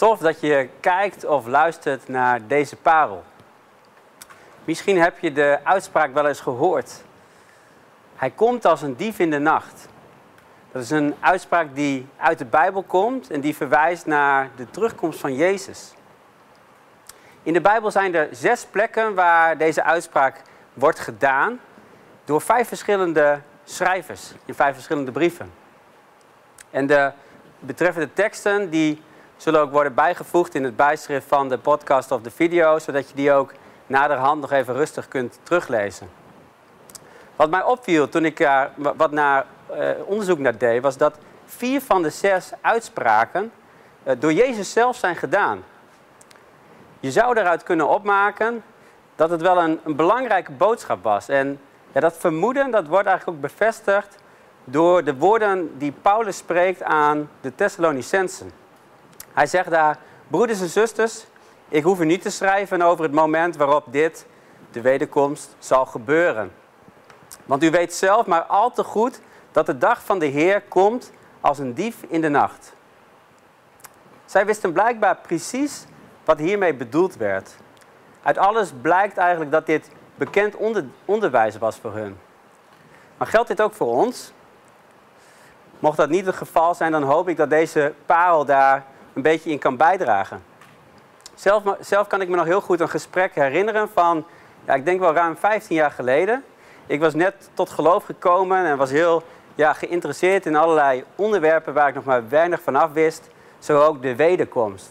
Tof dat je kijkt of luistert naar deze parel. Misschien heb je de uitspraak wel eens gehoord. Hij komt als een dief in de nacht. Dat is een uitspraak die uit de Bijbel komt en die verwijst naar de terugkomst van Jezus. In de Bijbel zijn er zes plekken waar deze uitspraak wordt gedaan door vijf verschillende schrijvers in vijf verschillende brieven. En de betreffende teksten die zullen ook worden bijgevoegd in het bijschrift van de podcast of de video, zodat je die ook naderhand nog even rustig kunt teruglezen. Wat mij opviel toen ik uh, wat naar, uh, onderzoek naar deed, was dat vier van de zes uitspraken uh, door Jezus zelf zijn gedaan. Je zou daaruit kunnen opmaken dat het wel een, een belangrijke boodschap was. En ja, dat vermoeden dat wordt eigenlijk ook bevestigd door de woorden die Paulus spreekt aan de Thessalonicensen. Hij zegt daar, broeders en zusters, ik hoef u niet te schrijven over het moment waarop dit, de wederkomst, zal gebeuren. Want u weet zelf maar al te goed dat de dag van de Heer komt als een dief in de nacht. Zij wisten blijkbaar precies wat hiermee bedoeld werd. Uit alles blijkt eigenlijk dat dit bekend onder, onderwijs was voor hun. Maar geldt dit ook voor ons? Mocht dat niet het geval zijn, dan hoop ik dat deze parel daar een beetje in kan bijdragen. Zelf, zelf kan ik me nog heel goed een gesprek herinneren van, ja, ik denk wel ruim 15 jaar geleden. Ik was net tot geloof gekomen en was heel ja, geïnteresseerd in allerlei onderwerpen waar ik nog maar weinig van af wist. Zo ook de wederkomst.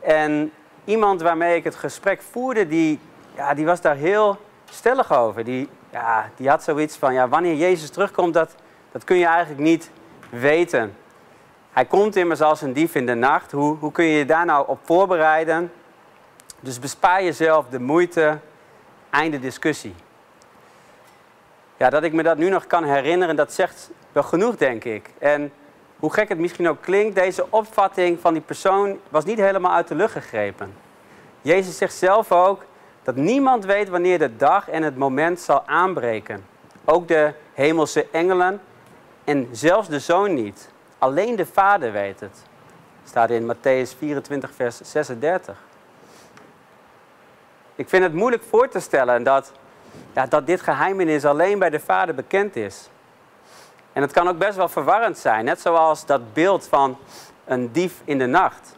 En iemand waarmee ik het gesprek voerde, die, ja, die was daar heel stellig over. Die, ja, die had zoiets van, ja, wanneer Jezus terugkomt, dat, dat kun je eigenlijk niet weten. Hij komt immers als een dief in de nacht. Hoe, hoe kun je je daar nou op voorbereiden? Dus bespaar jezelf de moeite. Einde discussie. Ja, dat ik me dat nu nog kan herinneren, dat zegt wel genoeg, denk ik. En hoe gek het misschien ook klinkt, deze opvatting van die persoon was niet helemaal uit de lucht gegrepen. Jezus zegt zelf ook dat niemand weet wanneer de dag en het moment zal aanbreken. Ook de hemelse engelen en zelfs de zoon niet. Alleen de vader weet het. Staat in Matthäus 24, vers 36. Ik vind het moeilijk voor te stellen dat, ja, dat dit geheimenis alleen bij de vader bekend is. En het kan ook best wel verwarrend zijn, net zoals dat beeld van een dief in de nacht.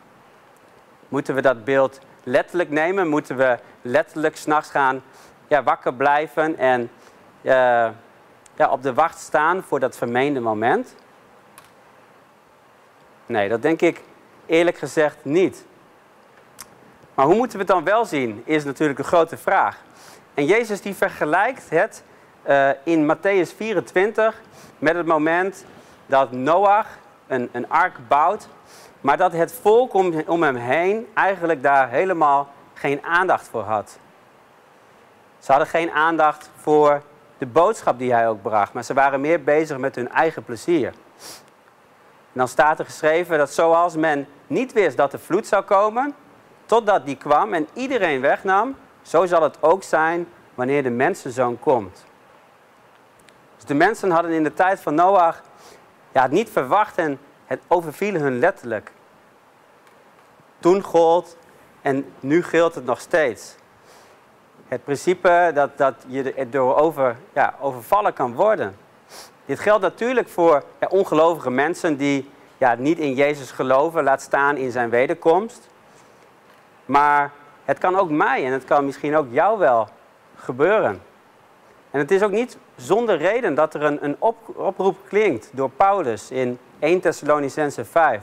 Moeten we dat beeld letterlijk nemen? Moeten we letterlijk s'nachts gaan ja, wakker blijven en uh, ja, op de wacht staan voor dat vermeende moment? Nee, dat denk ik eerlijk gezegd niet. Maar hoe moeten we het dan wel zien, is natuurlijk de grote vraag. En Jezus die vergelijkt het uh, in Matthäus 24 met het moment dat Noach een, een ark bouwt, maar dat het volk om hem heen eigenlijk daar helemaal geen aandacht voor had. Ze hadden geen aandacht voor de boodschap die hij ook bracht, maar ze waren meer bezig met hun eigen plezier. En dan staat er geschreven dat zoals men niet wist dat de vloed zou komen, totdat die kwam en iedereen wegnam, zo zal het ook zijn wanneer de mensenzoon komt. Dus de mensen hadden in de tijd van Noach ja, het niet verwacht en het overviel hun letterlijk. Toen gold en nu geldt het nog steeds. Het principe dat, dat je er door over, ja, overvallen kan worden. Dit geldt natuurlijk voor ja, ongelovige mensen die ja, niet in Jezus geloven, laat staan in zijn wederkomst. Maar het kan ook mij en het kan misschien ook jou wel gebeuren. En het is ook niet zonder reden dat er een, een op, oproep klinkt door Paulus in 1 Thessalonicense 5.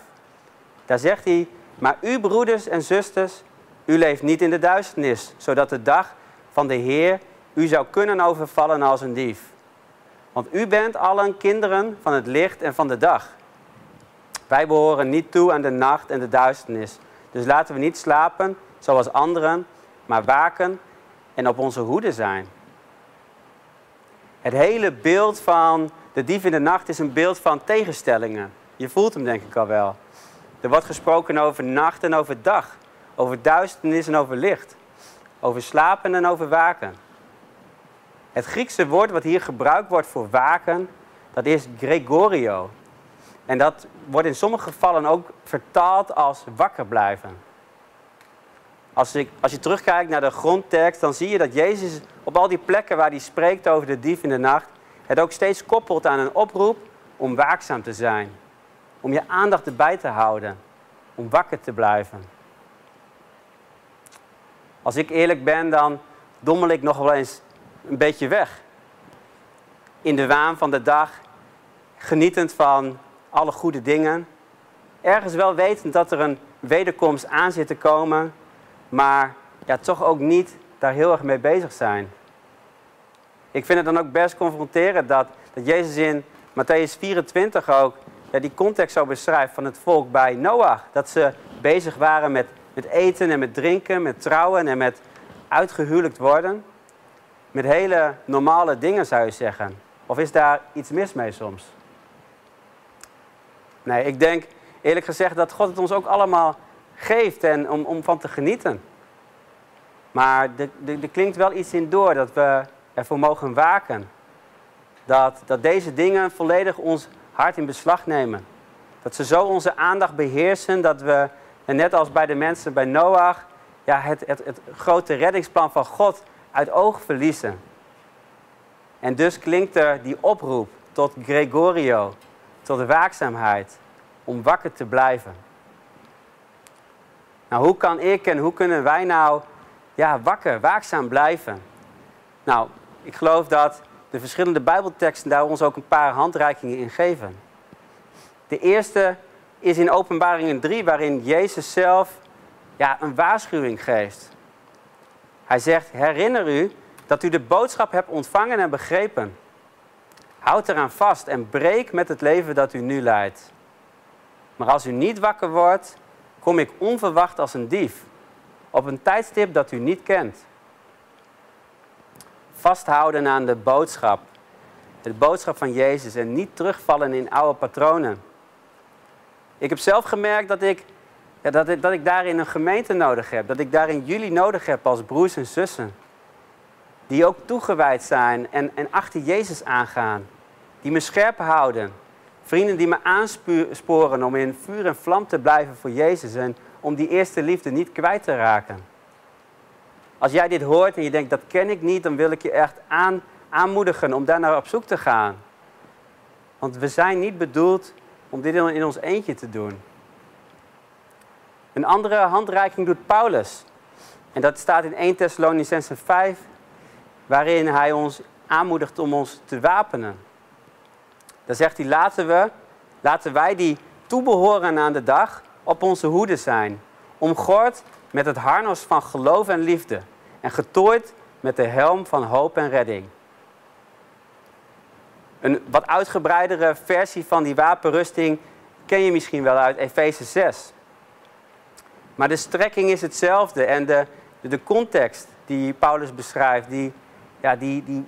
Daar zegt hij, maar u broeders en zusters, u leeft niet in de duisternis, zodat de dag van de Heer u zou kunnen overvallen als een dief. Want u bent allen kinderen van het licht en van de dag. Wij behoren niet toe aan de nacht en de duisternis. Dus laten we niet slapen zoals anderen, maar waken en op onze hoede zijn. Het hele beeld van de dief in de nacht is een beeld van tegenstellingen. Je voelt hem denk ik al wel. Er wordt gesproken over nacht en over dag. Over duisternis en over licht. Over slapen en over waken. Het Griekse woord wat hier gebruikt wordt voor waken, dat is Gregorio. En dat wordt in sommige gevallen ook vertaald als wakker blijven. Als, ik, als je terugkijkt naar de grondtekst, dan zie je dat Jezus op al die plekken waar hij spreekt over de dief in de nacht, het ook steeds koppelt aan een oproep om waakzaam te zijn. Om je aandacht erbij te houden. Om wakker te blijven. Als ik eerlijk ben, dan dommel ik nog wel eens een beetje weg. In de waan van de dag, genietend van alle goede dingen. Ergens wel wetend dat er een wederkomst aan zit te komen, maar ja, toch ook niet daar heel erg mee bezig zijn. Ik vind het dan ook best confronterend dat, dat Jezus in Matthäus 24 ook ja, die context zo beschrijft van het volk bij Noach. Dat ze bezig waren met, met eten en met drinken, met trouwen en met uitgehuwelijkt worden. Met hele normale dingen zou je zeggen. Of is daar iets mis mee soms? Nee, ik denk eerlijk gezegd dat God het ons ook allemaal geeft en om, om van te genieten. Maar er klinkt wel iets in door dat we ervoor mogen waken. Dat, dat deze dingen volledig ons hart in beslag nemen. Dat ze zo onze aandacht beheersen dat we, net als bij de mensen bij Noach, ja, het, het, het grote reddingsplan van God uit oog verliezen. En dus klinkt er die oproep tot Gregorio, tot de waakzaamheid, om wakker te blijven. Nou, hoe kan ik en hoe kunnen wij nou ja, wakker, waakzaam blijven? Nou, ik geloof dat de verschillende Bijbelteksten daar ons ook een paar handreikingen in geven. De eerste is in Openbaringen 3, waarin Jezus zelf ja, een waarschuwing geeft. Hij zegt: Herinner u dat u de boodschap hebt ontvangen en begrepen. Houd eraan vast en breek met het leven dat u nu leidt. Maar als u niet wakker wordt, kom ik onverwacht als een dief, op een tijdstip dat u niet kent vasthouden aan de boodschap. De boodschap van Jezus en niet terugvallen in oude patronen. Ik heb zelf gemerkt dat ik, ja, dat, ik, dat ik daarin een gemeente nodig heb. Dat ik daarin jullie nodig heb als broers en zussen. Die ook toegewijd zijn en, en achter Jezus aangaan. Die me scherp houden. Vrienden die me aansporen om in vuur en vlam te blijven voor Jezus. En om die eerste liefde niet kwijt te raken. Als jij dit hoort en je denkt, dat ken ik niet, dan wil ik je echt aan, aanmoedigen om daar naar op zoek te gaan. Want we zijn niet bedoeld om dit in ons eentje te doen. Een andere handreiking doet Paulus. En dat staat in 1 Thessalonicense 5, waarin hij ons aanmoedigt om ons te wapenen. Dan zegt hij, laten, we, laten wij die toebehoren aan de dag op onze hoede zijn. Omgord met het harnas van geloof en liefde en getooid met de helm van hoop en redding. Een wat uitgebreidere versie van die wapenrusting ken je misschien wel uit Efeze 6. Maar de strekking is hetzelfde en de, de, context die Paulus beschrijft, die, ja, die, die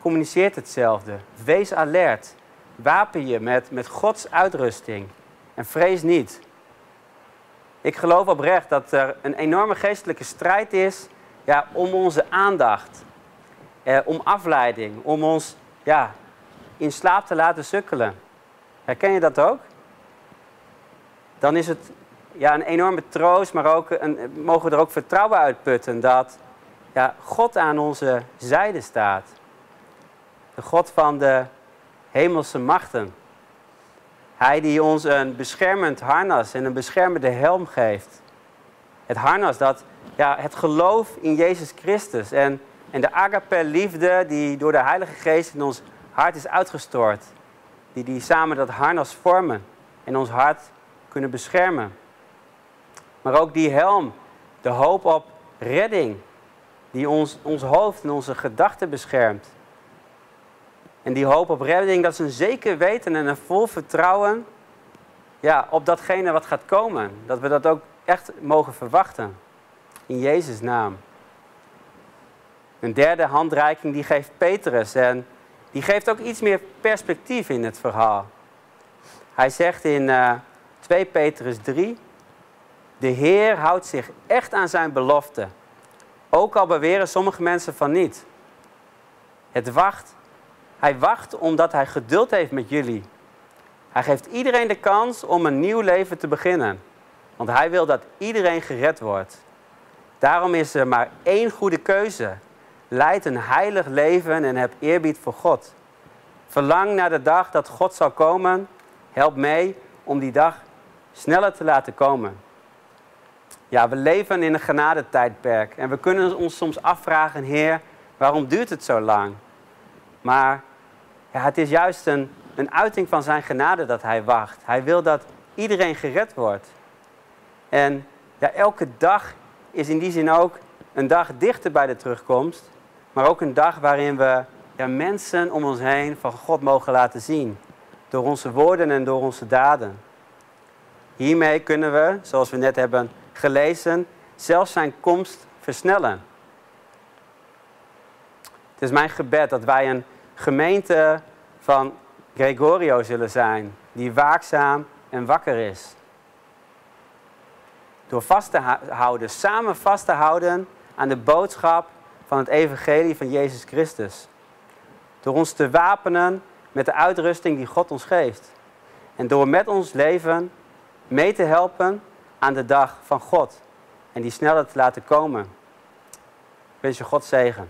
communiceert hetzelfde. Wees alert. Wapen je met, met Gods uitrusting. En vrees niet. Ik geloof oprecht dat er een enorme geestelijke strijd is ja, om onze aandacht, eh, om afleiding, om ons ja, in slaap te laten sukkelen. Herken je dat ook? Dan is het ja, een enorme troost, maar ook een, mogen we er ook vertrouwen uitputten dat ja, God aan onze zijde staat. De God van de hemelse machten. Hij die ons een beschermend harnas en een beschermende helm geeft. Het harnas dat ja, het geloof in Jezus Christus en, en de agape liefde die door de Heilige Geest in ons hart is uitgestort. Die, die samen dat harnas vormen en ons hart kunnen beschermen. Maar ook die helm, de hoop op redding, die ons, ons hoofd en onze gedachten beschermt. En die hoop op redding, dat is een zeker weten en een vol vertrouwen ja, op datgene wat gaat komen. Dat we dat ook echt mogen verwachten in Jezus' naam. Een derde handreiking die geeft Petrus en die geeft ook iets meer perspectief in het verhaal. Hij zegt in uh, eh, 2 Petrus 3, de Heer houdt zich echt aan zijn belofte, ook al beweren sommige mensen van niet. Het wacht, hij wacht omdat hij geduld heeft met jullie. Hij geeft iedereen de kans om een nieuw leven te beginnen. Want hij wil dat iedereen gered wordt. Daarom is er maar één goede keuze. Leid een heilig leven en heb eerbied voor God. Verlang naar de dag dat God zal komen. Help mee om die dag sneller te laten komen. Ja, we leven in een genadetijdperk en we kunnen ons soms afvragen, Heer, waarom duurt het zo lang? Maar ja, het is juist een, een uiting van zijn genade dat hij wacht. Hij wil dat iedereen gered wordt. En ja, elke dag is in die zin ook een dag dichter bij de terugkomst, maar ook een dag waarin we ja, mensen om ons heen van God mogen laten zien. Door onze woorden en door onze daden. Hiermee kunnen we, zoals we net hebben gelezen, zelfs zijn komst versnellen. Het is mijn gebed dat wij een gemeente van Gregorio zullen zijn, die waakzaam en wakker is. Door vast te houden, samen vast te houden aan de boodschap van het evangelie van Jezus Christus. Door ons te wapenen met de uitrusting die God ons geeft. En door met ons leven mee te helpen aan de dag van God. En die sneller te laten komen. Ik wens je God zegen.